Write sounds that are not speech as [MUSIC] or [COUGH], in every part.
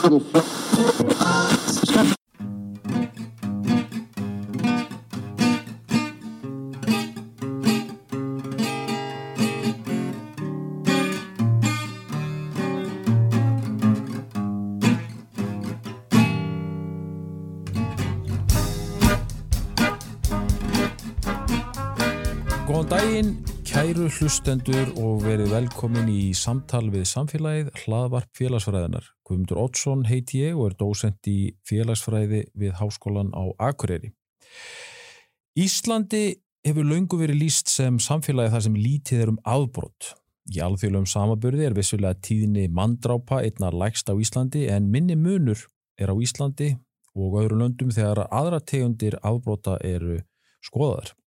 Thank you. Hlustendur og verið velkomin í samtal við samfélagið hlaðvarp félagsfræðinar. Guðmundur Oddsson heiti ég og er dósent í félagsfræði við Háskólan á Akureyri. Íslandi hefur laungu verið líst sem samfélagið þar sem lítið er um afbrott. Í alþjóðlegum samaburði er vissulega tíðinni mandrápa einna lægst á Íslandi en minni munur er á Íslandi og öðru löndum þegar aðra tegundir afbrotta eru skoðaðar.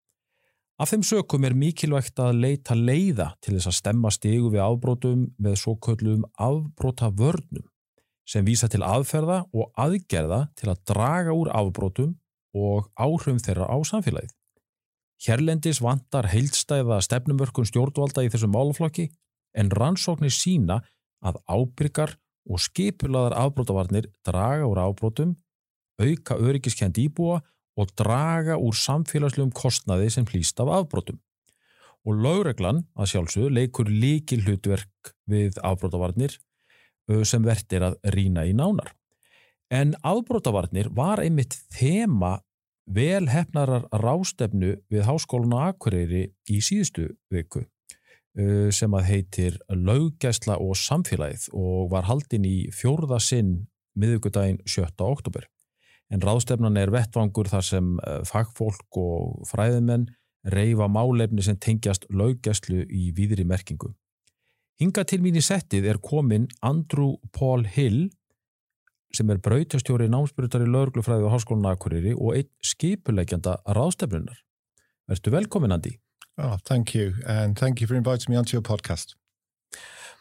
Af þeim sökum er mikilvægt að leita leiða til þess að stemma stegu við afbrótum með svo köllum afbróta vörnum sem vísa til aðferða og aðgerða til að draga úr afbrótum og áhrifum þeirra á samfélagið. Hérlendis vantar heildstæða stefnumörkun stjórnvalda í þessum málaflokki en rannsóknir sína að ábyrgar og skipulaðar afbrótavarnir draga úr afbrótum, auka öryggiskend íbúa og draga úr samfélagslegum kostnaði sem hlýst af afbrotum. Og lögreglan, að sjálfsögðu, leikur líkil hlutverk við afbrotavarnir sem verðir að rína í nánar. En afbrotavarnir var einmitt þema vel hefnarar rástefnu við Háskólinu Akureyri í síðustu viku sem að heitir Laugjæsla og samfélagið og var haldin í fjórða sinn miðugudaginn 7. oktober en ráðstefnan er vettvangur þar sem eh, fagfólk og fræðimenn reyfa málefni sem tengjast laugjastlu í víðri merkingu. Hinga til mín í settið er komin Andrew Paul Hill sem er brautastjóri námsbyrjutari lauglufræði á Háskólinu Akureyri og einn skipulegjanda ráðstefnunar. Vertu velkomin, Andi. Oh, thank you, and thank you for inviting me onto your podcast.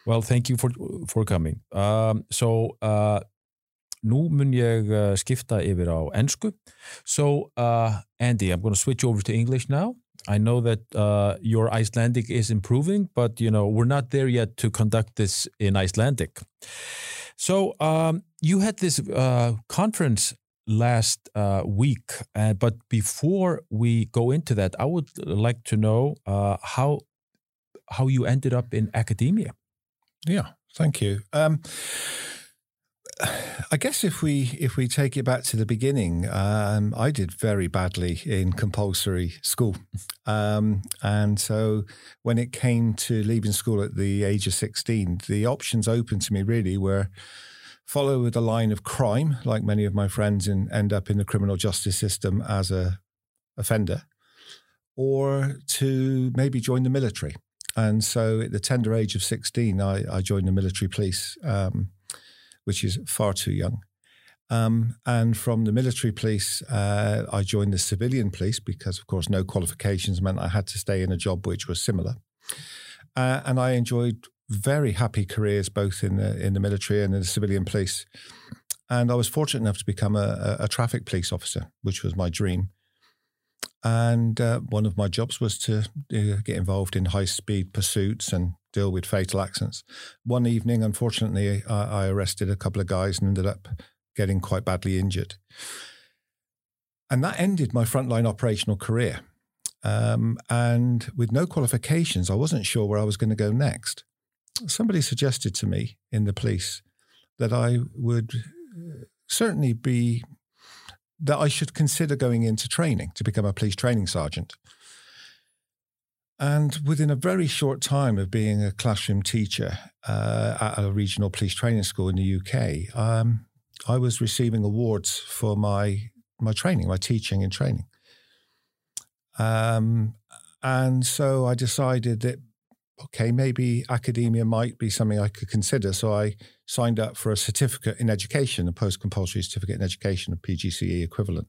Well, thank you for, for coming. Um, so, uh, Nú mun ég uh, skipta yfir á ennsku. So, uh, Andy, I'm going to switch over to English now. I know that uh, your Icelandic is improving, but you know we're not there yet to conduct this in Icelandic. So um, you had this uh, conference last uh, week, uh, but before we go into that, I would like to know uh, how how you ended up in academia. Yeah, thank you. Um, I guess if we if we take it back to the beginning, um, I did very badly in compulsory school, um, and so when it came to leaving school at the age of sixteen, the options open to me really were follow the line of crime, like many of my friends, and end up in the criminal justice system as a offender, or to maybe join the military. And so, at the tender age of sixteen, I, I joined the military police. Um, which is far too young. Um, and from the military police, uh, I joined the civilian police because, of course, no qualifications meant I had to stay in a job which was similar. Uh, and I enjoyed very happy careers both in the in the military and in the civilian police. And I was fortunate enough to become a, a traffic police officer, which was my dream. And uh, one of my jobs was to uh, get involved in high speed pursuits and deal with fatal accidents. One evening, unfortunately, I, I arrested a couple of guys and ended up getting quite badly injured. And that ended my frontline operational career. Um, and with no qualifications, I wasn't sure where I was going to go next. Somebody suggested to me in the police that I would uh, certainly be, that I should consider going into training to become a police training sergeant. And within a very short time of being a classroom teacher uh, at a regional police training school in the UK, um, I was receiving awards for my my training, my teaching and training. Um, and so I decided that okay, maybe academia might be something I could consider. So I signed up for a certificate in education, a post compulsory certificate in education, a PGCE equivalent.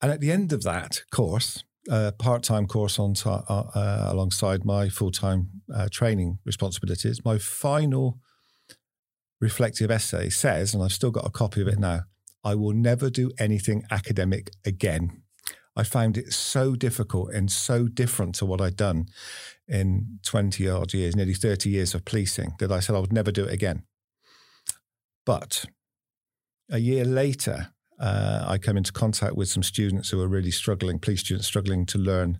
And at the end of that course, a part-time course on t- uh, uh, alongside my full-time uh, training responsibilities. My final reflective essay says, and I've still got a copy of it now, I will never do anything academic again. I found it so difficult and so different to what I'd done in 20 odd years, nearly 30 years of policing, that I said I would never do it again. But a year later, uh, I come into contact with some students who are really struggling, police students struggling to learn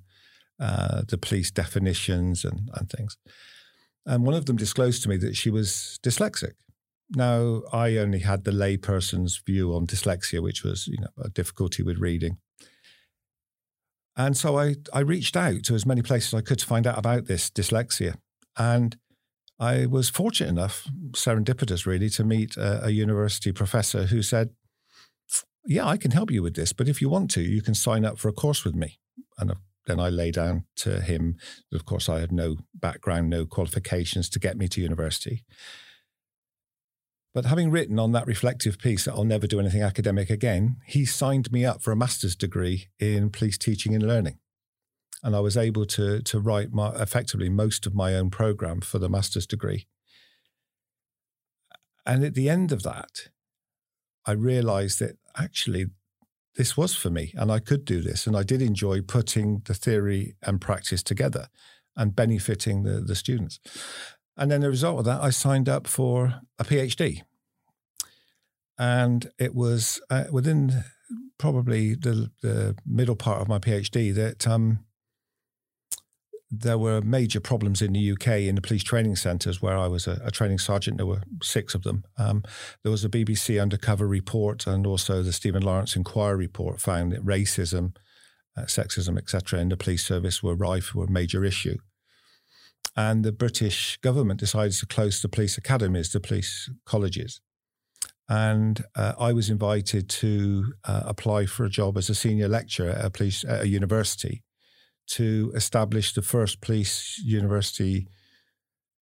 uh, the police definitions and, and things. And one of them disclosed to me that she was dyslexic. Now, I only had the layperson's view on dyslexia, which was you know a difficulty with reading. And so I, I reached out to as many places I could to find out about this dyslexia. And I was fortunate enough, serendipitous really, to meet a, a university professor who said, Yeah, I can help you with this, but if you want to, you can sign up for a course with me. And uh, then I lay down to him. Of course, I had no background, no qualifications to get me to university. But having written on that reflective piece that I'll never do anything academic again, he signed me up for a master's degree in police teaching and learning. And I was able to, to write my, effectively most of my own program for the master's degree. And at the end of that, I realized that actually this was for me and I could do this. And I did enjoy putting the theory and practice together and benefiting the, the students. And then the result of that, I signed up for a PhD. And it was uh, within probably the, the middle part of my PhD that um, there were major problems in the UK in the police training centres where I was a, a training sergeant. There were six of them. Um, there was a BBC undercover report and also the Stephen Lawrence Inquiry report found that racism, uh, sexism, etc., in the police service were rife, were a major issue and the British government decided to close the police academies, the police colleges. And uh, I was invited to uh, apply for a job as a senior lecturer at a police at a university to establish the first police university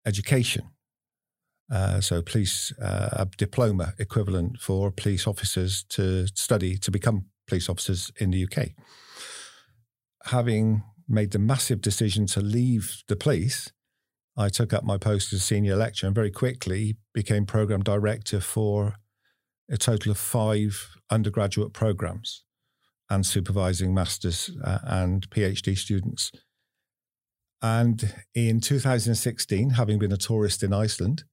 education. Uh, so, police uh, a diploma equivalent for police officers to study to become police officers in the UK. Having made the massive decision to leave the police, I took up my post as senior lecturer and very quickly became program director for a total of five undergraduate programs and supervising masters uh, and PhD students. And in 2016, having been a tourist in Iceland,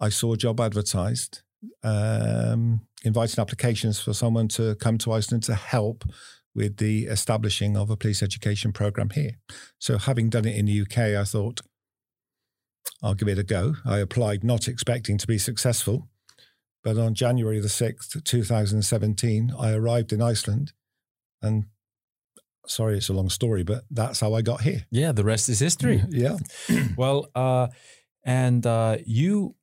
I saw a job advertised um, inviting applications for someone to come to Iceland to help with the establishing of a police education program here. So, having done it in the UK, I thought, I'll give it a go. I applied not expecting to be successful. But on January the 6th, 2017, I arrived in Iceland. And sorry, it's a long story, but that's how I got here. Yeah, the rest is history. yeah. [CLEARS THROAT] well, uh, and uh, you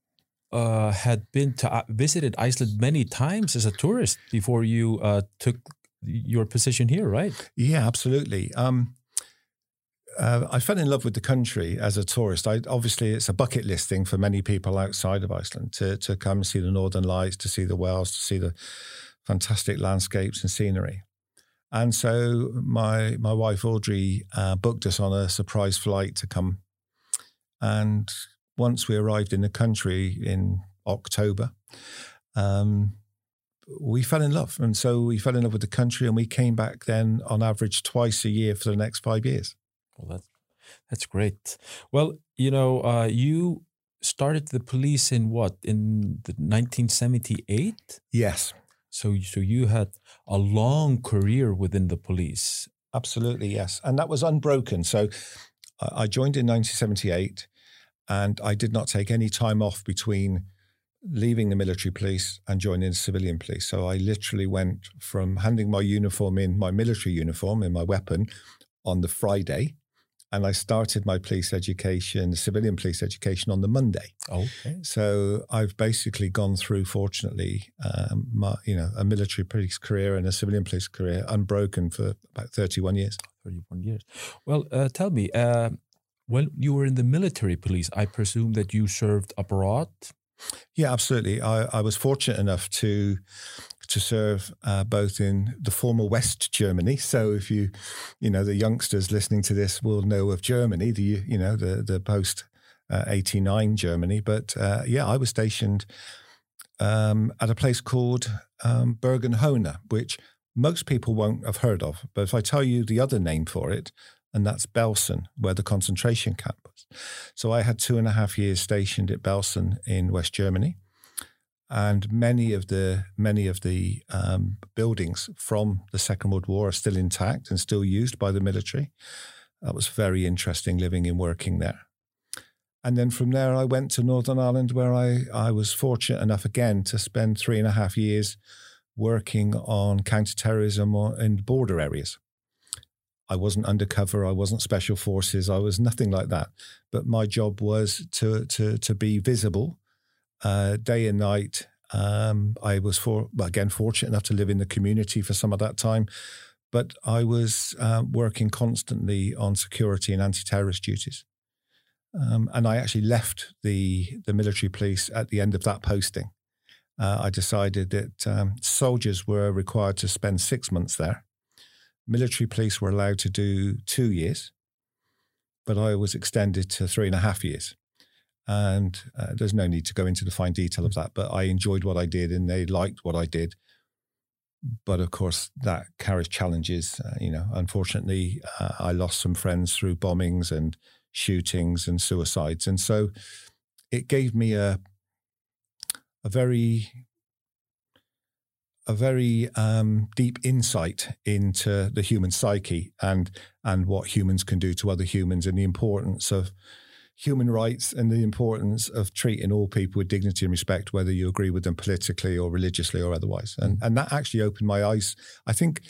uh, had been to uh, visited Iceland many times as a tourist before you uh, took your position here, right? Yeah, absolutely. Um, uh, I fell in love with the country as a tourist. I, obviously, it's a bucket list thing for many people outside of Iceland to to come see the Northern Lights, to see the whales, to see the fantastic landscapes and scenery. And so my my wife Audrey uh, booked us on a surprise flight to come. And once we arrived in the country in October, um, we fell in love. And so we fell in love with the country and we came back then on average twice a year for the next five years. Well, that's, that's great. Well, you know, uh, you started the police in what, in the 1978? Yes. So, so you had a long career within the police. Absolutely, yes. And that was unbroken. So I joined in 1978 and I did not take any time off between leaving the military police and joining the civilian police. So I literally went from handing my uniform in, my military uniform in my weapon on the Friday and I started my police education, civilian police education, on the Monday. Okay. So I've basically gone through, fortunately, um, my, you know, a military police career and a civilian police career unbroken for about thirty-one years. Thirty-one years. Well, uh, tell me, uh, when you were in the military police, I presume that you served abroad. Yeah, absolutely. I, I was fortunate enough to to serve uh, both in the former West Germany. So if you, you know, the youngsters listening to this will know of Germany, the you know the the post uh, eighty nine Germany. But uh, yeah, I was stationed um, at a place called um, Bergen-Hohne, which most people won't have heard of. But if I tell you the other name for it, and that's Belsen, where the concentration camp was. So I had two and a half years stationed at Belsen in West Germany. and many of the many of the um, buildings from the Second World War are still intact and still used by the military. That was very interesting living and working there. And then from there, I went to Northern Ireland, where I, I was fortunate enough again to spend three and a half years working on counterterrorism in border areas. I wasn't undercover, I wasn't special forces, I was nothing like that. But my job was to to to be visible uh, day and night. Um, I was for again fortunate enough to live in the community for some of that time, but I was uh, working constantly on security and anti-terrorist duties. Um, and I actually left the the military police at the end of that posting. Uh, I decided that um, soldiers were required to spend six months there. Military police were allowed to do two years, but I was extended to three and a half years. And uh, there's no need to go into the fine detail of that, but I enjoyed what I did and they liked what I did. But of course, that carries challenges. Uh, you know, unfortunately, uh, I lost some friends through bombings and shootings and suicides. And so it gave me a a very a very um, deep insight into the human psyche and and what humans can do to other humans and the importance of human rights and the importance of treating all people with dignity and respect, whether you agree with them politically or religiously or otherwise. And and that actually opened my eyes. I think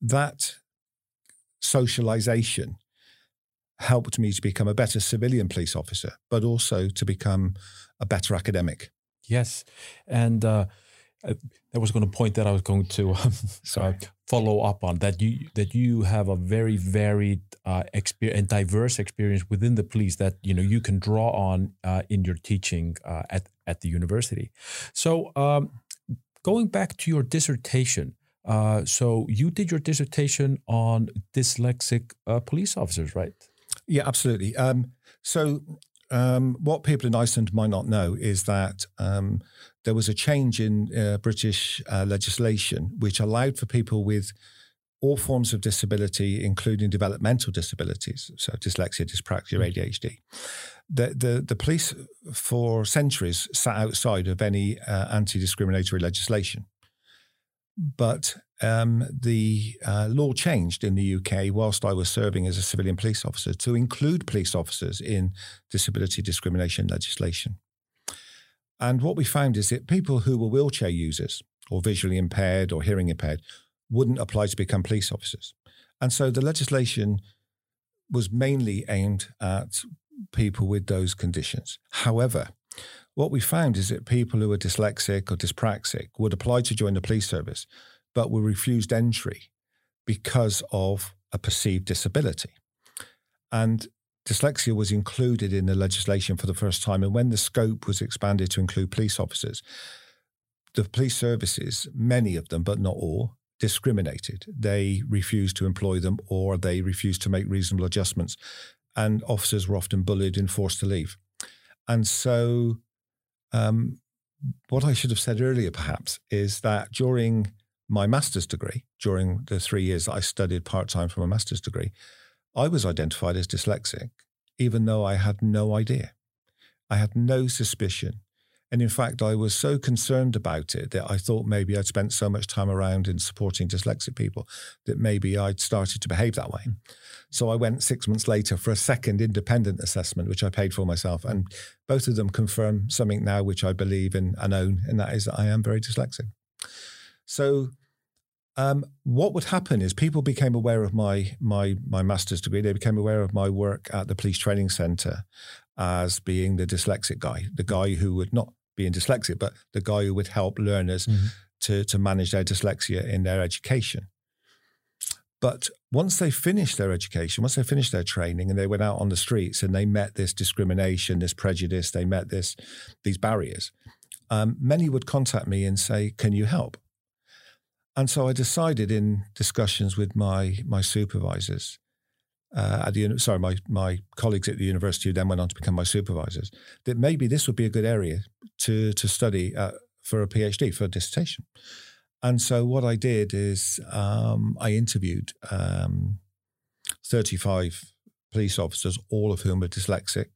that socialization helped me to become a better civilian police officer, but also to become a better academic. Yes, and uh, I was going to point that I was going to um, [LAUGHS] uh, follow up on that you that you have a very varied uh, experience and diverse experience within the police that you know you can draw on uh, in your teaching uh, at at the university. So um, going back to your dissertation, uh, so you did your dissertation on dyslexic uh, police officers, right? Yeah, absolutely. Um, so, um, what people in Iceland might not know is that um, there was a change in uh, British uh, legislation which allowed for people with all forms of disability, including developmental disabilities, so dyslexia, dyspraxia, mm. ADHD. The, the, the police for centuries sat outside of any uh, anti discriminatory legislation. But um, the uh, law changed in the UK whilst I was serving as a civilian police officer to include police officers in disability discrimination legislation. And what we found is that people who were wheelchair users or visually impaired or hearing impaired wouldn't apply to become police officers. And so the legislation was mainly aimed at people with those conditions. However, what we found is that people who are dyslexic or dyspraxic would apply to join the police service, but were refused entry because of a perceived disability. And dyslexia was included in the legislation for the first time. And when the scope was expanded to include police officers, the police services, many of them, but not all, discriminated. They refused to employ them or they refused to make reasonable adjustments. And officers were often bullied and forced to leave. And so um, what I should have said earlier, perhaps, is that during my master's degree, during the three years that I studied part time for my master's degree, I was identified as dyslexic, even though I had no idea. I had no suspicion. And in fact, I was so concerned about it that I thought maybe I'd spent so much time around in supporting dyslexic people that maybe I'd started to behave that way. Hmm. So I went six months later for a second independent assessment, which I paid for myself. And both of them confirm something now which I believe in and own, and that is that I am very dyslexic. So um, what would happen is people became aware of my my my master's degree. They became aware of my work at the police training centre as being the dyslexic guy, the guy who would not be in dyslexic, but the guy who would help learners mm-hmm. to to manage their dyslexia in their education. But once they finished their education, once they finished their training and they went out on the streets and they met this discrimination, this prejudice, they met this these barriers, um, many would contact me and say, "Can you help?" And so I decided in discussions with my my supervisors uh, at the sorry my my colleagues at the university who then went on to become my supervisors that maybe this would be a good area to to study uh, for a PhD for a dissertation. And so what I did is um, I interviewed um, 35 police officers, all of whom were dyslexic,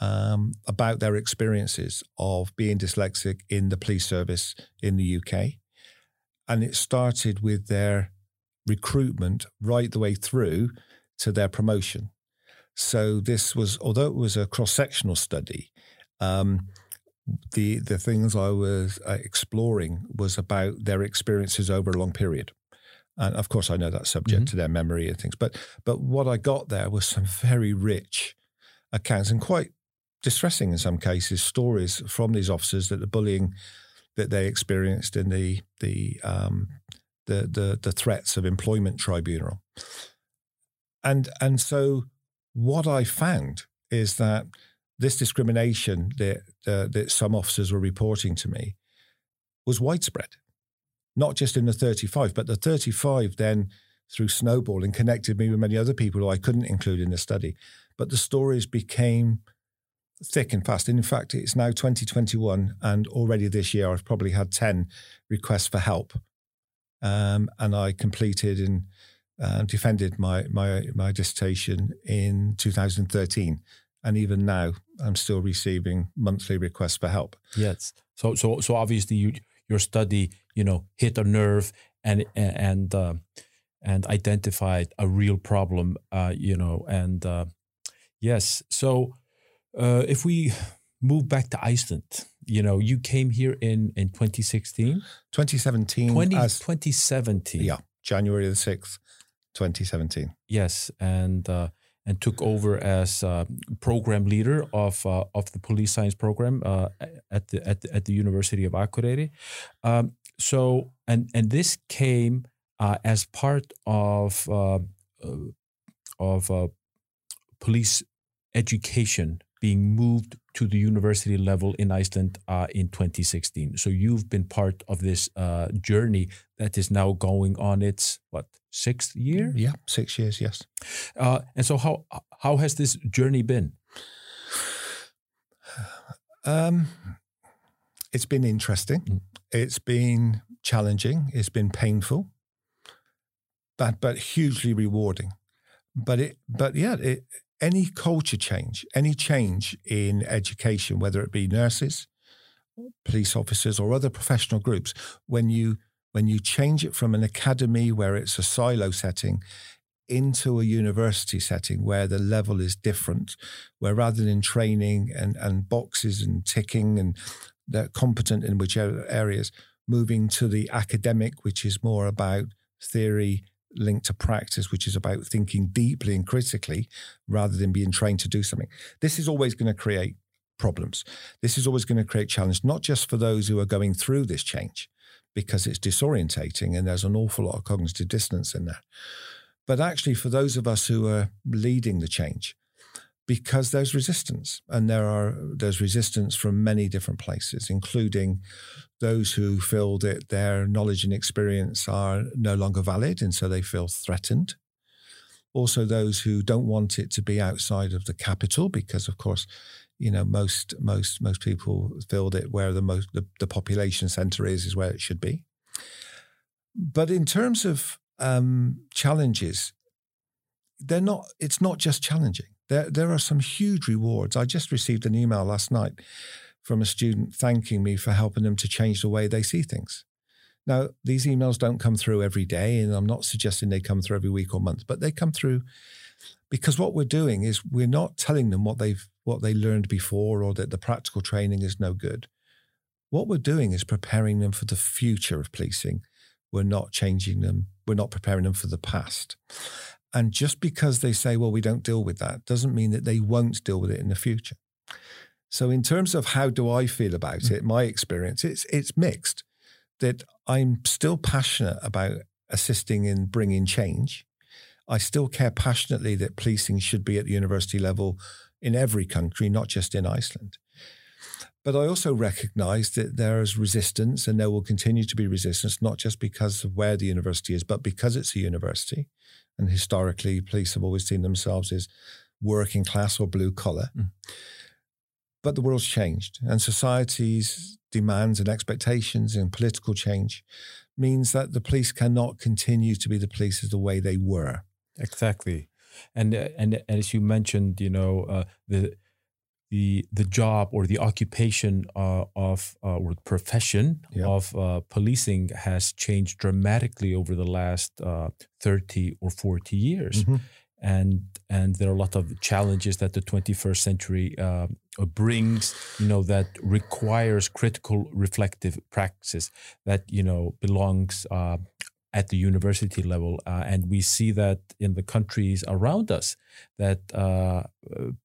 um, about their experiences of being dyslexic in the police service in the UK. And it started with their recruitment right the way through to their promotion. So this was, although it was a cross-sectional study, um, the the things I was uh, exploring was about their experiences over a long period. And of course, I know that's subject mm-hmm. to their memory and things. But but what I got there was some very rich accounts and quite distressing in some cases stories from these officers that the bullying that they experienced in the the um, the, the the threats of employment tribunal. And and so what I found is that this discrimination that uh, that some officers were reporting to me was widespread not just in the 35, but the 35 then through snowballing connected me with many other people who I couldn't include in the study. But the stories became thick and fast. And in fact, it's now 2021, and already this year I've probably had 10 requests for help. Um, and I completed and uh, defended my, my, my dissertation in 2013. And even now, I'm still receiving monthly requests for help. Yes. So, so, so obviously, you your study, you know, hit a nerve and and uh, and identified a real problem, uh, you know, and uh, yes. So uh, if we move back to Iceland, you know, you came here in in 2016, 2017, 20, as, 2017, yeah, January the sixth, 2017. Yes, and uh, and took over as uh, program leader of uh, of the police science program uh, at the at the, at the University of Akureyri. Um, so and and this came uh, as part of uh, uh, of police education being moved to the university level in Iceland uh, in 2016. So you've been part of this uh, journey that is now going on its what sixth year? Yeah, six years. Yes. Uh, and so how how has this journey been? Um, it's been interesting. Mm. It's been challenging. It's been painful, but but hugely rewarding. But it but yeah, it, any culture change, any change in education, whether it be nurses, police officers, or other professional groups, when you when you change it from an academy where it's a silo setting into a university setting where the level is different, where rather than training and, and boxes and ticking and they're competent in whichever areas, moving to the academic, which is more about theory linked to practice, which is about thinking deeply and critically rather than being trained to do something. This is always going to create problems. This is always going to create challenge, not just for those who are going through this change, because it's disorientating and there's an awful lot of cognitive dissonance in there, but actually for those of us who are leading the change because there's resistance and there are there's resistance from many different places including those who feel that their knowledge and experience are no longer valid and so they feel threatened. Also those who don't want it to be outside of the capital because of course you know most most most people feel that where the most the, the population center is is where it should be. But in terms of um, challenges they're not it's not just challenging. There, there are some huge rewards. I just received an email last night from a student thanking me for helping them to change the way they see things. Now, these emails don't come through every day, and I'm not suggesting they come through every week or month, but they come through because what we're doing is we're not telling them what they've what they learned before or that the practical training is no good. What we're doing is preparing them for the future of policing. We're not changing them. We're not preparing them for the past. And just because they say, well, we don't deal with that, doesn't mean that they won't deal with it in the future. So, in terms of how do I feel about mm. it, my experience, it's it's mixed. That I'm still passionate about assisting in bringing change. I still care passionately that policing should be at the university level in every country, not just in Iceland. But I also recognize that there is resistance and there will continue to be resistance, not just because of where the university is, but because it's a university and historically police have always seen themselves as working class or blue collar. Mm. But the world's changed, and society's demands and expectations and political change means that the police cannot continue to be the police as the way they were. Exactly, and uh, and, and as you mentioned, you know, uh, the the the job or the occupation uh, of uh, or profession of uh, policing has changed dramatically over the last uh, 30 or 40 years Mhm. And and there are a lot of challenges that the 21st century uh, brings you know that requires critical reflective practices that you know belongs uh, at the university level uh, and we see that in the countries around us that uh, uh,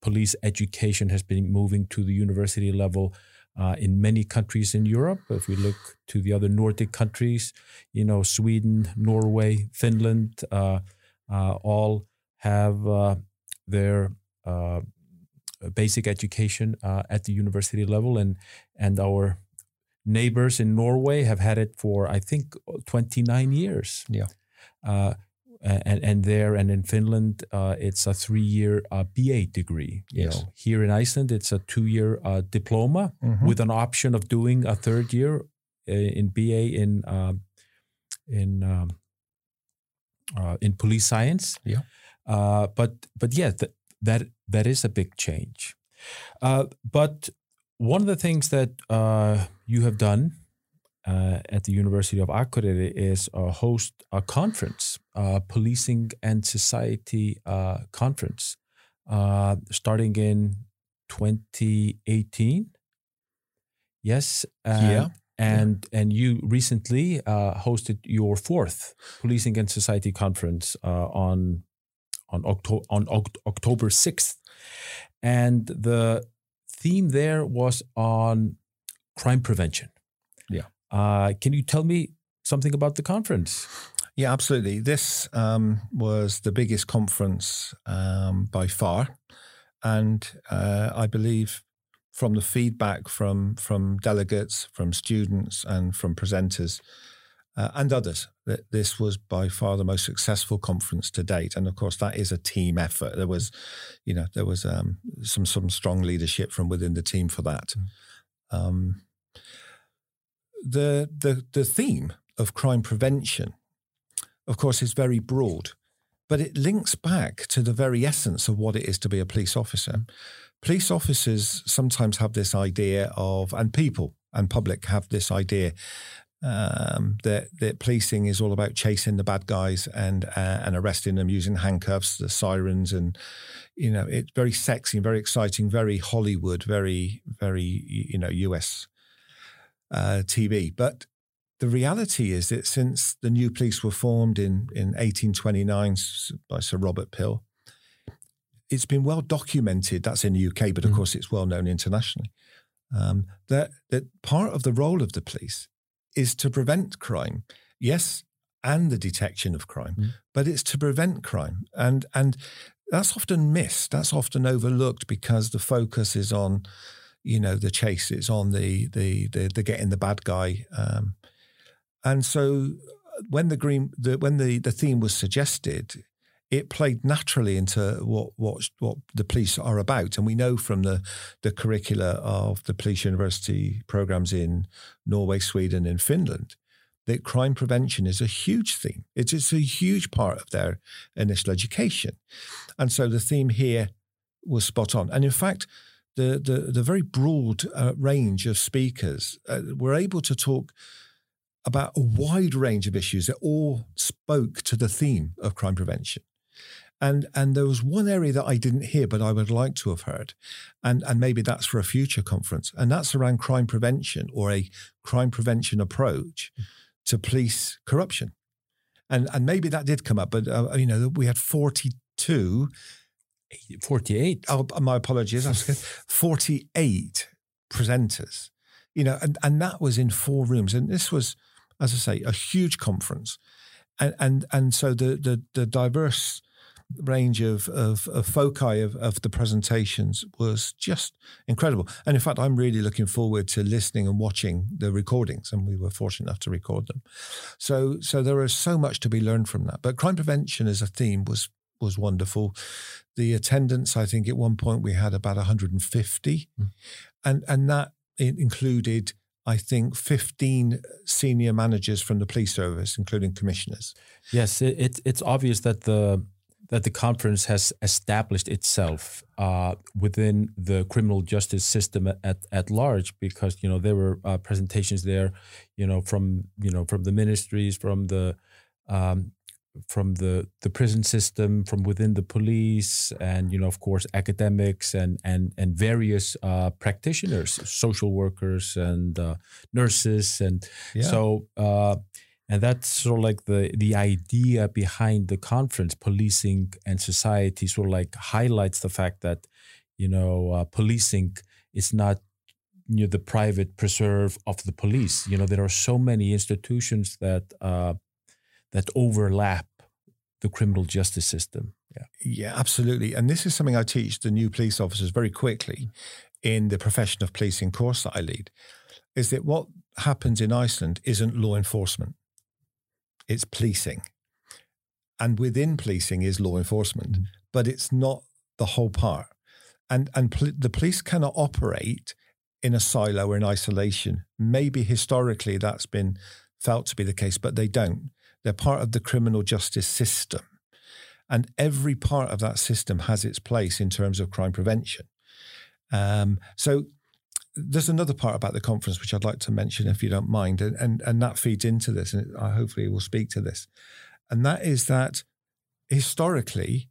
police education has been moving to the university level uh, in many countries in Europe. If we look to the other Nordic countries, you know, Sweden, Norway, Finland, uh, uh, all have uh, their uh, basic education uh, at the university level, and and our neighbors in Norway have had it for I think 29 years. Yeah. Uh, and, and there and in Finland, uh, it's a three-year uh, BA degree. You Yes. know, here in Iceland, it's a two-year uh, diploma Mhm. with an option of doing a third year in BA in um, in um, uh, in police science. Yeah. Uh, but but yeah, th- that that is a big change. Uh, but one of the things that uh, you have done uh, at the University of Akureyri is uh, host a conference, uh, policing and society uh, conference, uh, starting in 2018. Yes. and- Yeah. And and you recently uh, hosted your fourth policing and society conference uh, on on October on Oct- October sixth, and the theme there was on crime prevention. Yeah. Uh, can you tell me something about the conference? Yeah, absolutely. This um, was the biggest conference um, by far, and uh, I believe from the feedback from from delegates, from students, and from presenters uh, and others, that this was by far the most successful conference to date. And of course, that is a team effort. There was, you know, there was um, some some strong leadership from within the team for that. Um, the the the theme of crime prevention of course, is very broad, but it links back to the very essence of what it is to be a police officer. Police officers sometimes have this idea of, and people and public have this idea um, that that policing is all about chasing the bad guys and uh, and arresting them using handcuffs, the sirens, and you know it's very sexy, very exciting, very Hollywood, very very you know US uh, TV, but the reality is that since the new police were formed in, in 1829 by Sir Robert Peel, it's been well documented. That's in the UK, but of Mhm. course it's well known internationally. Um, that that part of the role of the police is to prevent crime, yes, and the detection of crime, Mhm. but it's to prevent crime, and and that's often missed. That's often overlooked because the focus is on, you know, the chase. It's on the the the, the getting the bad guy. Um, and so when the green the, when the, the theme was suggested, it played naturally into what what what the police are about. And we know from the the curricula of the police university programs in Norway, Sweden, and Finland that crime prevention is a huge theme. It's, it's a huge part of their initial education. And so the theme here was spot on. And in fact, the the, the very broad uh, range of speakers uh, were able to talk about a wide range of issues that all spoke to the theme of crime prevention. And and there was one area that I didn't hear, but I would like to have heard, and and maybe that's for a future conference, and that's around crime prevention or a crime prevention approach to police corruption, and and maybe that did come up, but uh, you know we had forty two 48. Oh, my apologies. I was [LAUGHS] 48 presenters, you know, and, and that was in four rooms. And this was, as I say, a huge conference. And, and, and so the, the, the diverse range of, of, of foci of, of the presentations was just incredible. And in fact, I'm really looking forward to listening and watching the recordings. And we were fortunate enough to record them. So, so there is so much to be learned from that. But crime prevention as a theme was, was wonderful the attendance i think at one point we had about 150 Mm. and and that it included i think 15 senior managers from the police service including commissioners Yes, it, it, it's obvious that the that the conference has established itself uh, within the criminal justice system at, at large because you know there were uh, presentations there you know from you know from the ministries from the um, from the the prison system from within the police and you know of course academics and and and various uh, practitioners social workers and uh, nurses and yeah. so uh, and that's sort of like the the idea behind the conference policing and society sort of like highlights the fact that you know uh, policing is not you know, the private preserve of the police. You know there are so many institutions that uh, that overlap the criminal justice system. Yeah. Yeah absolutely. And this is something i teach the new police officers very quickly in the profession of policing course that i lead is that what happens in iceland isn't law enforcement it's policing. And within policing is law enforcement, mm. but it's not the whole part. And, and pl- the police cannot operate in a silo or in isolation. Maybe historically that's been felt to be the case, but they don't. They're part of the criminal justice system. And every part of that system has its place in terms of crime prevention. Um, so there's another part about the conference which I'd like to mention, if you don't mind, and and, and that feeds into this, and I hopefully will speak to this, and that is that historically,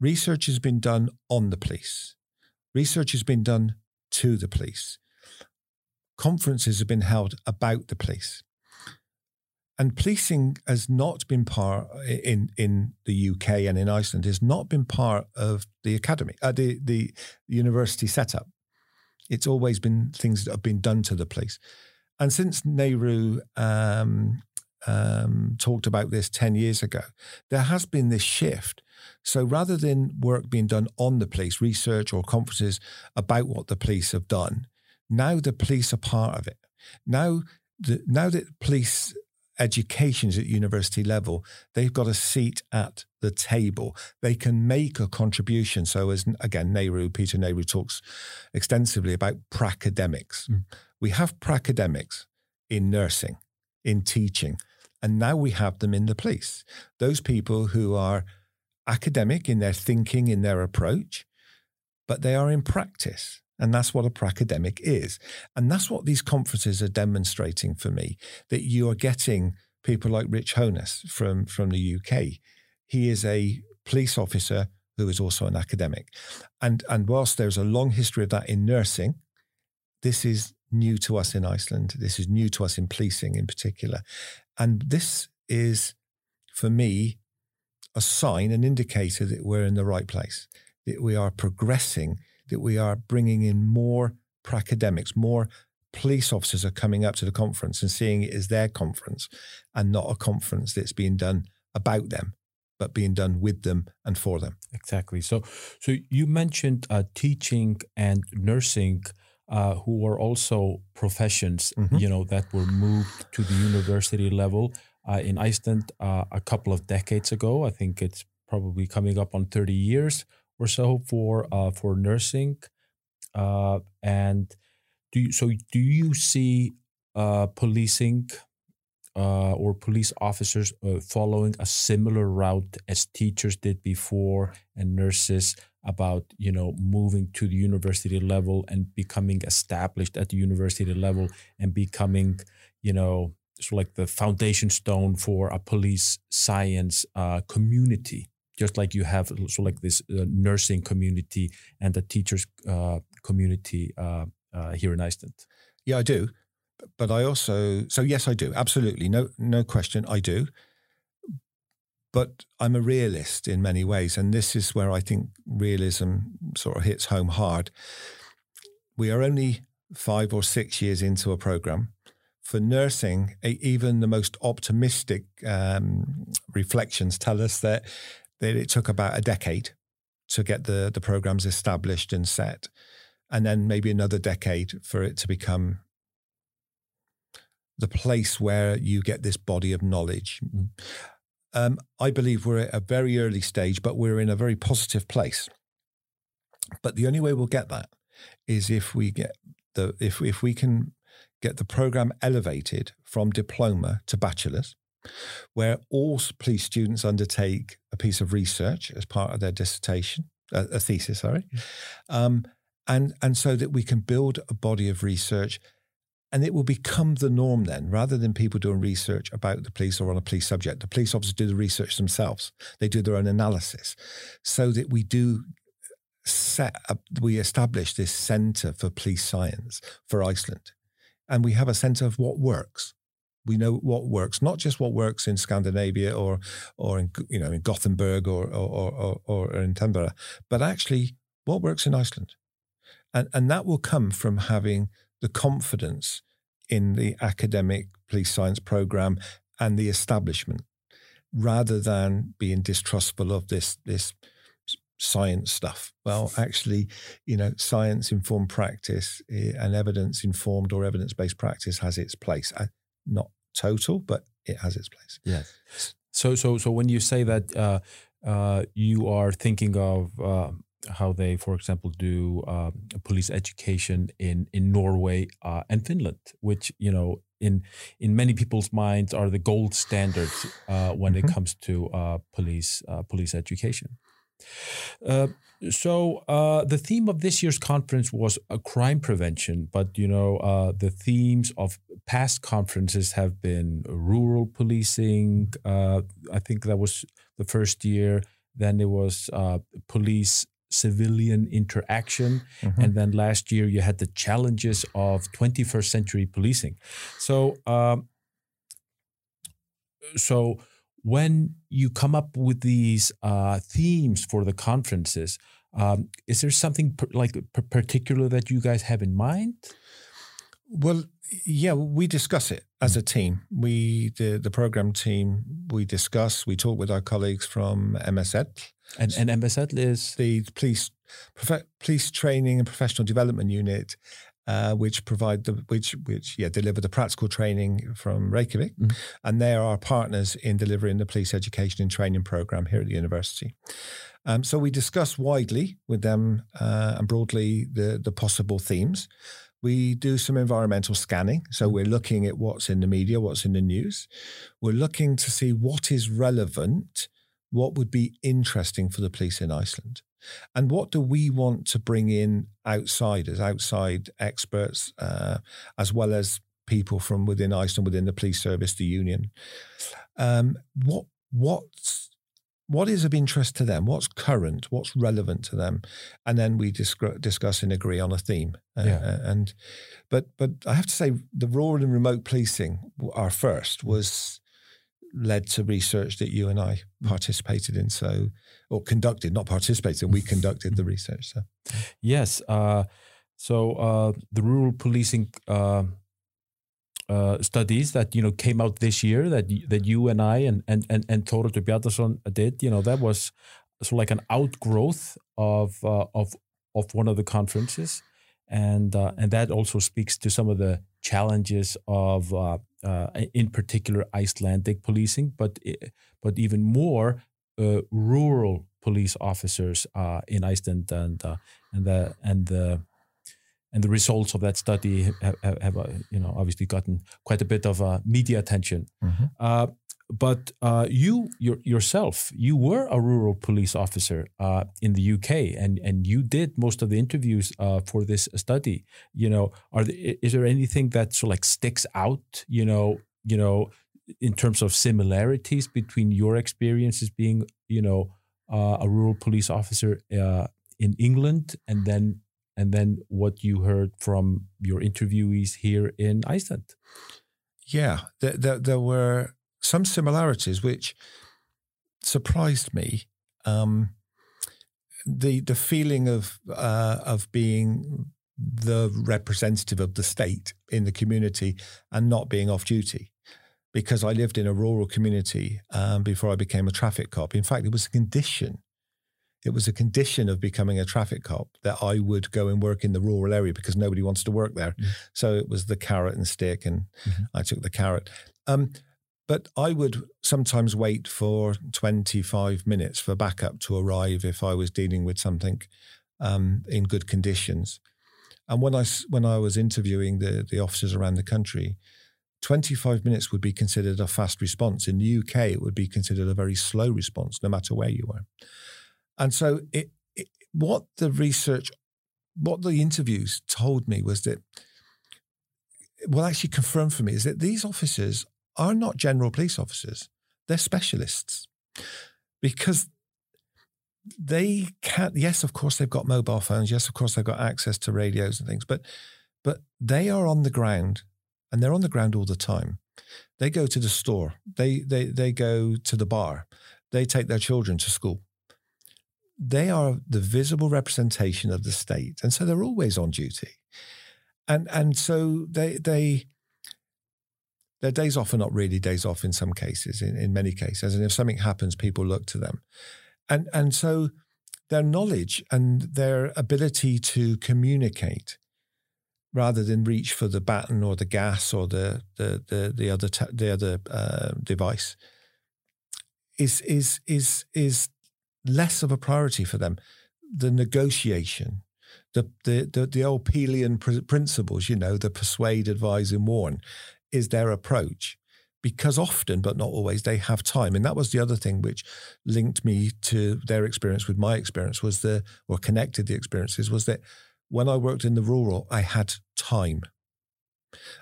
research has been done on the police, research has been done to the police, conferences have been held about the police, and policing has not been part in in the UK and in Iceland has not been part of the academy, uh, the the university setup. It's always been things that have been done to the police. And since Neyroud um, um, talked about this 10 years ago, there has been this shift. So rather than work being done on the police, research or conferences about what the police have done, now the police are part of it. Now, the, now that police educations at university level, they've got a seat at the table. They can make a contribution. So, as again, Neyroud, Peter Neyroud talks extensively about pracademics. Mm. We have pracademics in nursing, in teaching, and now we have them in the police. Those people who are academic in their thinking, in their approach, but they are in practice. And that's what a pracademic is. And that's what these conferences are demonstrating for me that you are getting people like Rich Honess from, from the UK. He is a police officer who is also an academic. And, and whilst there's a long history of that in nursing, this is new to us in Iceland. This is new to us in policing in particular. And this is, for me, a sign, an indicator that we're in the right place, that we are progressing that we are bringing in more academics, more police officers are coming up to the conference and seeing it as their conference and not a conference that's being done about them but being done with them and for them. Exactly. So so you mentioned uh, teaching and nursing uh, who are also professions mm-hmm. you know that were moved to the university level uh, in iceland uh, a couple of decades ago. I think it's probably coming up on 30 years or so for uh, for nursing. Uh, and do you, so do you see uh, policing uh, or police officers uh, following a similar route as teachers did before and nurses about you know moving to the university level and becoming established at the university level and becoming you know sort of like the foundation stone for a police science uh, community just like you have so like this uh, nursing community and the teachers uh, community uh, uh, here in Iceland. Yeah, I do, but I also so yes, I do absolutely no no question I do. But I'm a realist in many ways, and this is where I think realism sort of hits home hard. We are only five or six years into a program. For nursing, even the most optimistic um, reflections tell us that that it took about a decade to get the the programs established and set, and then maybe another decade for it to become the place where you get this body of knowledge. Mm-hmm. Um, I believe we're at a very early stage, but we're in a very positive place. But the only way we'll get that is if we get the if if we can get the program elevated from diploma to bachelor's, where all police students undertake a piece of research as part of their dissertation, a, a thesis, sorry, um, and and so that we can build a body of research and it will become the norm then, rather than people doing research about the police or on a police subject. The police officers do the research themselves. They do their own analysis so that we do set up, we establish this centre for police science for Iceland. And we have a centre of what works. We know what works, not just what works in Scandinavia or or in you know in Gothenburg or or or, or in Edinburgh, but actually what works in Iceland. And and that will come from having the confidence in the academic police science program and the establishment rather than being distrustful of this this science stuff well actually you know science informed practice eh, and evidence informed or evidence based practice has its place not total but it has its place yes so so so when you say that uh, uh, you are thinking of uh, how they, for example, do uh, police education in in Norway uh, and Finland, which you know in in many people's minds are the gold standards uh, when mm -hmm. it comes to uh, police uh, police education. Uh, so the theme of this year's conference was a crime prevention, but you know the themes of past conferences have been rural policing. I think that was the first year. Then it was police civilian interaction. Mm-hmm. And then last year you had the challenges of 21st century policing. So, um, so when you come up with these uh, themes for the conferences, um, is there something per, like particular that you guys have in mind? Well, yeah, we discuss it as a team. We the the program team we discuss. We talk with our colleagues from MSETL. And and MSETL is the police prof- police training and professional development unit, uh, which provide the which which yeah deliver the practical training from Reykjavik, mm-hmm. and they are our partners in delivering the police education and training program here at the university. Um, so we discuss widely with them uh, and broadly the the possible themes. We do some environmental scanning. So mm. we're looking at what's in the media, what's in the news. We're looking to see what is relevant, what would be interesting for the police in Iceland. And what do we want to bring in outsiders, outside experts, uh, as well as people from within Iceland, within the police service, the union? Um, what what's what is of interest to them, what's current, what's relevant to them, and then we discuss and agree on a theme. Uh, yeah. Uh, and but but I have to say, the rural and remote policing, our first, was led to research that you and I participated in. So or conducted, not participated. We conducted the research. So yes. Uh, so uh, the rural policing uh, uh, studies that you know came out this year that that you and I and and and, and Thoroddur Bjarnason did. You know that was sort of like an outgrowth of uh, of of one of the conferences, and uh, and that also speaks to some of the challenges of in particular Icelandic policing, but but even more rural police officers in Iceland and and the and the and the results of that study have, have, have uh, you know obviously gotten quite a bit of uh, media attention. Mm-hmm. Uh, but uh, you your, yourself, you were a rural police officer uh, in the UK, and and you did most of the interviews uh, for this study. You know, are there, is there anything that sort of like sticks out? You know, you know, in terms of similarities between your experiences being, you know, a rural police officer in England and then and then what you heard from your interviewees here in Iceland. Yeah, there, there, there were some similarities which surprised me. Um, the the feeling of uh, of being the representative of the state in the community and not being off duty because I lived in a rural community um, before I became a traffic cop. In fact, it was a condition it was a condition of becoming a traffic cop that I would go and work in the rural area because nobody wants to work there. Mm-hmm. So it was the carrot and stick, and mm-hmm. I took the carrot. Um, but I would sometimes wait for 25 minutes for backup to arrive if I was dealing with something um, in good conditions. And when I when I was interviewing the the officers around the country, 25 minutes would be considered a fast response. In the UK, it would be considered a very slow response, no matter where you were. And so, it, it, what the research, what the interviews told me was that, well, actually confirmed for me is that these officers are not general police officers, they're specialists because they can't yes of course they've got mobile phones yes of course they've got access to radios and things but but they are on the ground and they're on the ground all the time. They go to the store. They they they go to the bar. They take their children to school. They are the visible representation of the state and so they're always on duty. And and so they they their days off are not really days off in some cases in, in many cases. And if something happens people look to them. And and so their knowledge and their ability to communicate rather than reach for the baton or the gas or the the the, the other the other uh, device is is is is less of a priority for them the negotiation the the the, the old Peelian pr- principles you know the persuade advise and warn is their approach because often, but not always, they have time. And that was the other thing which linked me to their experience with my experience was the, or connected the experiences was that when I worked in the rural, I had time.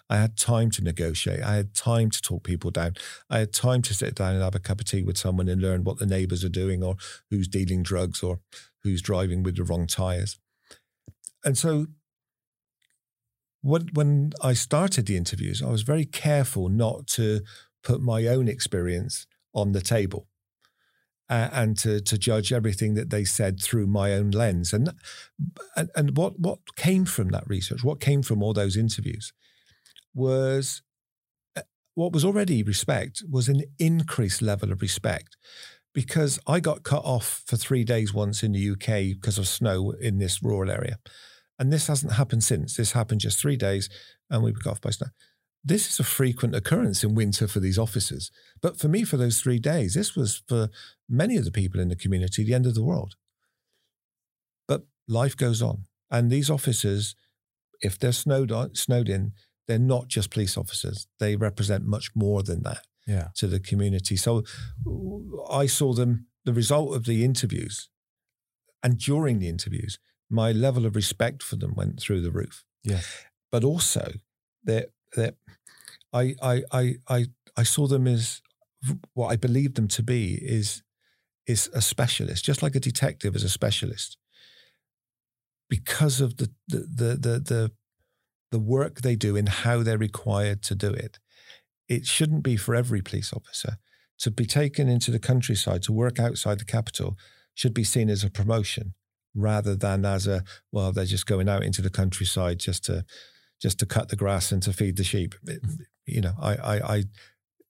I had time to negotiate. I had time to talk people down. I had time to sit down and have a cup of tea with someone and learn what the neighbors are doing or who's dealing drugs or who's driving with the wrong tires. And so when, when I started the interviews, I was very careful not to put my own experience on the table uh, and to, to judge everything that they said through my own lens. And, and, and what, what came from that research, what came from all those interviews was uh, what was already respect was an increased level of respect because I got cut off for three days once in the UK because of snow in this rural area. And this hasn't happened since. This happened just three days and we got off by snow. This is a frequent occurrence in winter for these officers. But for me, for those three days, this was for many of the people in the community the end of the world. But life goes on. And these officers, if they're snowed, on, snowed in, they're not just police officers. They represent much more than that yeah. to the community. So I saw them, the result of the interviews and during the interviews, my level of respect for them went through the roof. Yeah. But also that that I I I I saw them as what I believed them to be is is a specialist, just like a detective is a specialist. Because of the the the the the, the work they do and how they're required to do it. It shouldn't be for every police officer. To be taken into the countryside to work outside the capital should be seen as a promotion rather than as a well they're just going out into the countryside just to just to cut the grass and to feed the sheep you know i i i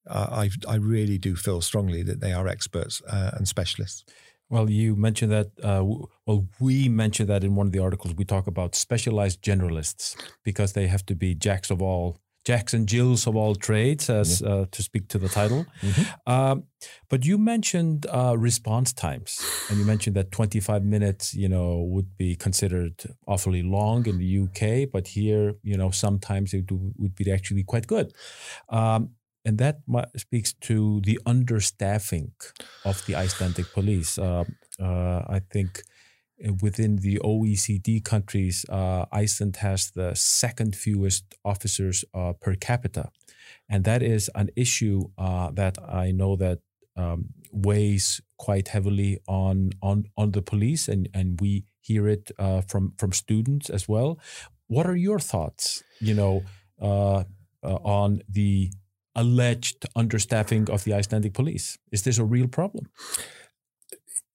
I, I really do feel strongly that they are experts uh, and specialists. Well, you mentioned that. Uh, well, we mentioned that in one of the articles. We talk about specialized generalists because they have to be jacks of all Jacks and Jills of all trades, as yeah. uh, to speak to the title. Mm-hmm. Um, but you mentioned uh, response times, and you mentioned that 25 minutes, you know, would be considered awfully long in the UK, but here, you know, sometimes it would be actually quite good. Um, and that speaks to the understaffing of the Icelandic police. Uh, uh I think within the OECD countries, uh, Iceland has the second fewest officers uh, per capita, and that is an issue uh, that I know that um, weighs quite heavily on on on the police, and and we hear it uh, from from students as well. What are your thoughts? You know, uh, on the alleged understaffing of the Icelandic police. Is this a real problem?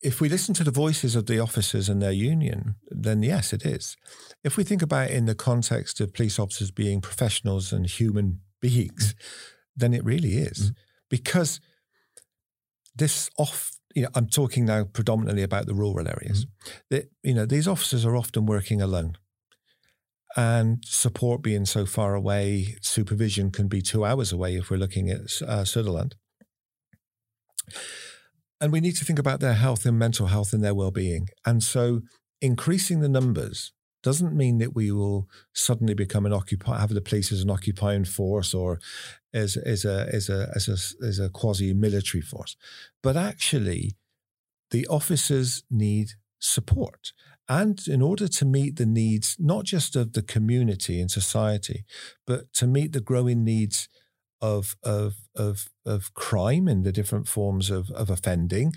If we listen to the voices of the officers and their union, then yes, it is. If we think about it in the context of police officers being professionals and human beings, then it really is. Mm. Because this off, you know, I'm talking now predominantly about the rural areas. Mm. That you know, these officers are often working alone. And support being so far away, supervision can be two hours away if we're looking at uh, Sutherland and we need to think about their health and mental health and their well-being. And so increasing the numbers doesn't mean that we will suddenly become an occupy have the police as an occupying force or as as a as a as a as a quasi military force, but actually, the officers need support. And in order to meet the needs, not just of the community and society, but to meet the growing needs of, of, of, of crime and the different forms of, of offending,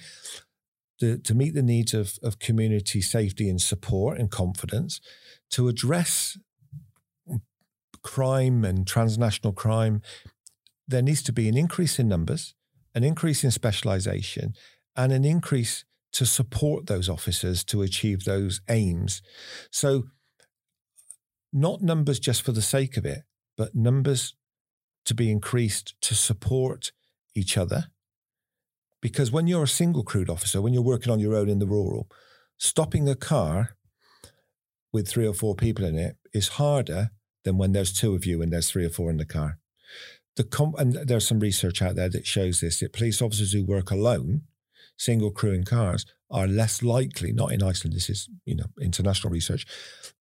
to, to meet the needs of, of community safety and support and confidence, to address crime and transnational crime, there needs to be an increase in numbers, an increase in specialization, and an increase to support those officers to achieve those aims. So, not numbers just for the sake of it, but numbers to be increased to support each other. Because when you're a single crewed officer, when you're working on your own in the rural, stopping a car with three or four people in it is harder than when there's two of you and there's three or four in the car. The com- and there's some research out there that shows this that police officers who work alone single crewing cars are less likely, not in Iceland, this is, you know, international research,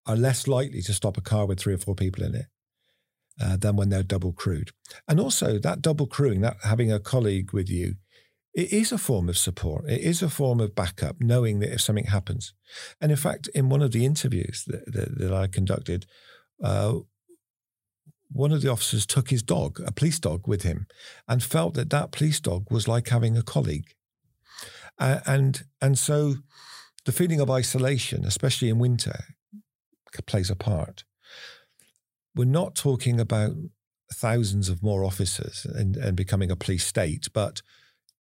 are less likely to stop a car with three or four people in it uh, than when they're double crewed. And also that double crewing, that having a colleague with you, it is a form of support. It is a form of backup, knowing that if something happens. And in fact, in one of the interviews that, that, that I conducted, uh, one of the officers took his dog, a police dog, with him, and felt that that police dog was like having a colleague. Uh, and and so the feeling of isolation, especially in winter, plays a part. We're not talking about thousands of more officers and, and becoming a police state, but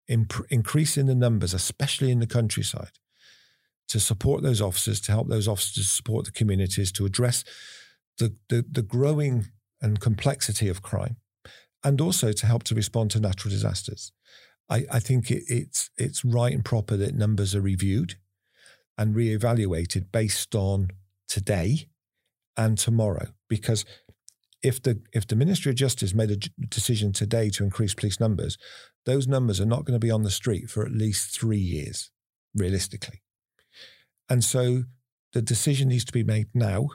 imp- increasing the numbers, especially in the countryside, to support those officers, to help those officers support the communities, to address the, the, the growing and complexity of crime, and also to help to respond to natural disasters. I, I think it, it's it's right and proper that numbers are reviewed and reevaluated based on today and tomorrow. Because if the if the Ministry of Justice made a decision today to increase police numbers, those numbers are not going to be on the street for at least three years, realistically. And so the decision needs to be made now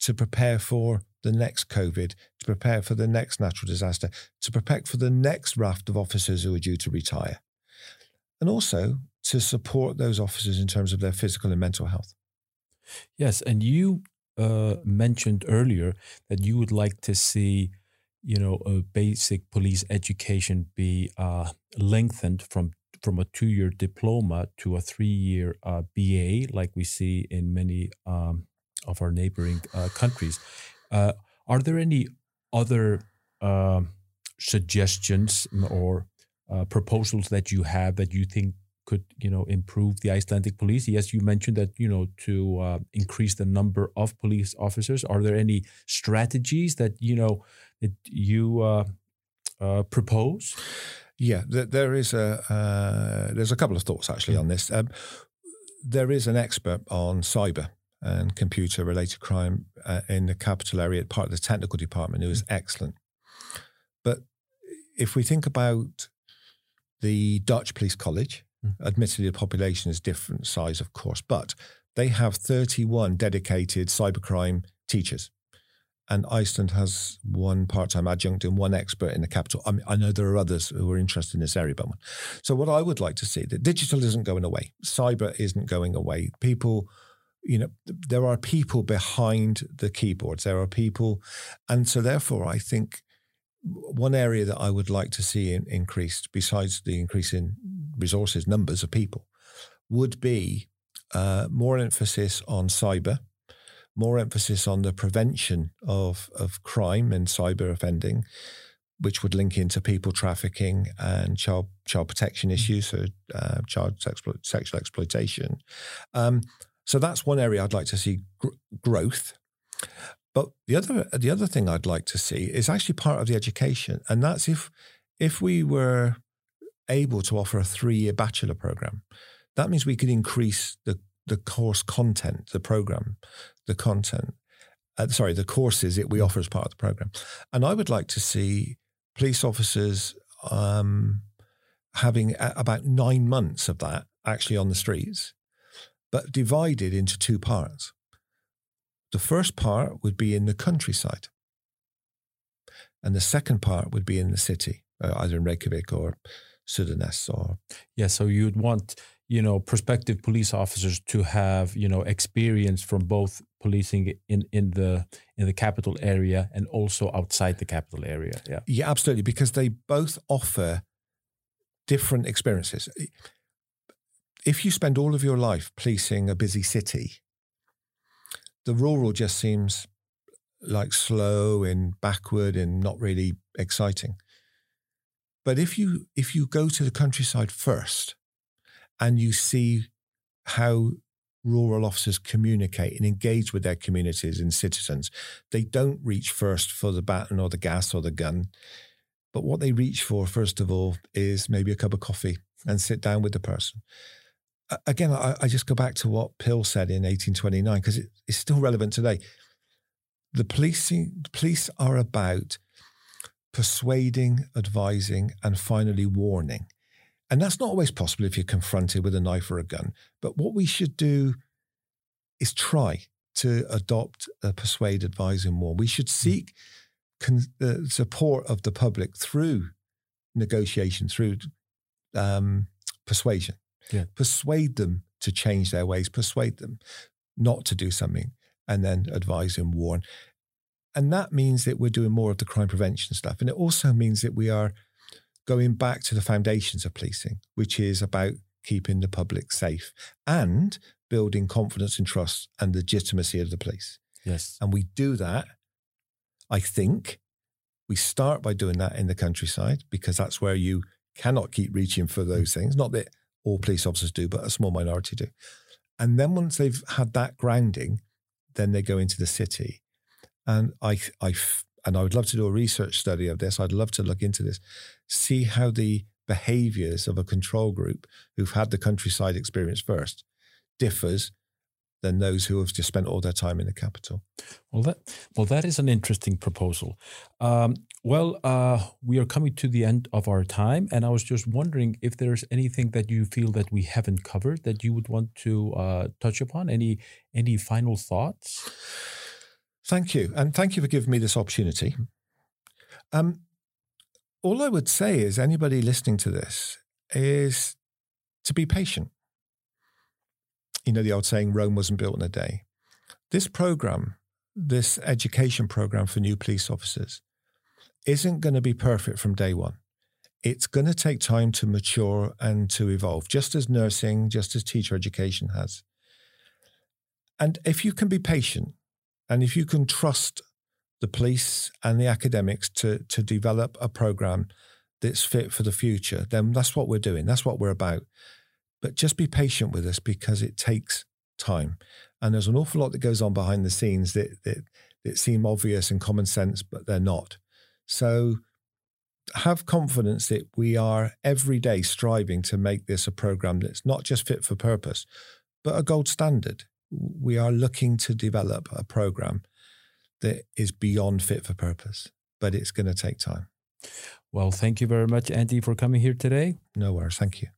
to prepare for the next COVID, to prepare for the next natural disaster, to prepare for the next raft of officers who are due to retire, and also to support those officers in terms of their physical and mental health. Yes, and you uh, mentioned earlier that you would like to see, you know, a basic police education be uh, lengthened from from a two-year diploma to a three-year uh, BA, like we see in many um, of our neighboring uh, countries. Uh, are there any other uh, suggestions or proposals that you have that you think could you know improve the Icelandic police? Yes, you mentioned that you know to uh, increase the number of police officers. Are there any strategies that you know that you uh, uh, propose? Yeah, there is a uh, there's a couple of thoughts actually mm. on this. Um, there is an expert on cyber and computer related crime uh, in the capital area, part of the technical department. It was mm. excellent. But if we think about the Dutch Police College. Admittedly, the population is different size, of course, but they have 31 dedicated cybercrime teachers. And Iceland has one part-time adjunct and one expert in the capital. I, mean, I know there are others who are interested in this area, but so what I would like to see that digital isn't going away, cyber isn't going away. People you know, there are people behind the keyboards. There are people, and so therefore, I think one area that I would like to see in, increased, besides the increase in resources, numbers of people, would be uh, more emphasis on cyber, more emphasis on the prevention of of crime and cyber offending, which would link into people trafficking and child child protection mm. issues, so uh, child sexual exploitation. Um, so that's one area I'd like to see gr- growth. But the other the other thing I'd like to see is actually part of the education, and that's if if we were able to offer a three year bachelor program, that means we could increase the the course content, the program, the content. Uh, sorry, the courses that we offer as part of the program, and I would like to see police officers um, having a- about nine months of that actually on the streets but divided into two parts. The first part would be in the countryside, and the second part would be in the city, uh, either in Reykjavik or Suðurnes or yeah. So you'd want you know prospective police officers to have you know experience from both policing in in the in the capital area and also outside the capital area. Yeah, yeah, absolutely, because they both offer different experiences. If you spend all of your life policing a busy city, the rural just seems like slow and backward and not really exciting. But if you if you go to the countryside first and you see how rural officers communicate and engage with their communities and citizens, they don't reach first for the baton or the gas or the gun. But what they reach for, first of all, is maybe a cup of coffee and sit down with the person. Again, I, I just go back to what Peel said in 1829 because it, it's still relevant today. The policing, police are about persuading, advising, and finally warning. And that's not always possible if you're confronted with a knife or a gun. But what we should do is try to adopt a persuade, advise, and warn. We should hmm. seek con- the support of the public through negotiation, through um, persuasion. Yeah. Persuade them to change their ways, persuade them not to do something, and then advise and warn. And that means that we're doing more of the crime prevention stuff. And it also means that we are going back to the foundations of policing, which is about keeping the public safe and building confidence and trust and legitimacy of the police. Yes. And we do that, I think, we start by doing that in the countryside because that's where you cannot keep reaching for hmm. those things. Not that all police officers do, but a small minority do. And then once they've had that grounding, then they go into the city and I, I, and I would love to do a research study of this. I'd love to look into this, see how the behaviors of a control group who've had the countryside experience first differs than those who have just spent all their time in the capital. Well, that well, that is an interesting proposal. Um, well, uh, we are coming to the end of our time, and I was just wondering if there's anything that you feel that we haven't covered that you would want to uh, touch upon. Any any final thoughts? Thank you. And thank you for giving me this opportunity. Um, all I would say is anybody listening to this is to be patient. You know, the old saying, Rome wasn't built in a day. This program, this education program for new police officers, isn't going to be perfect from day one. It's going to take time to mature and to evolve, just as nursing, just as teacher education has. And if you can be patient and if you can trust the police and the academics to, to develop a program that's fit for the future, then that's what we're doing. That's what we're about. But just be patient with us because it takes time. And there's an awful lot that goes on behind the scenes that, that, that seem obvious and common sense, but they're not. So have confidence that we are every day striving to make this a program that's not just fit for purpose, but a gold standard we are looking to develop a program that is beyond fit for purpose, but it's going to take time. Well, thank you very much, Andy, for coming here today. No worries. Thank you.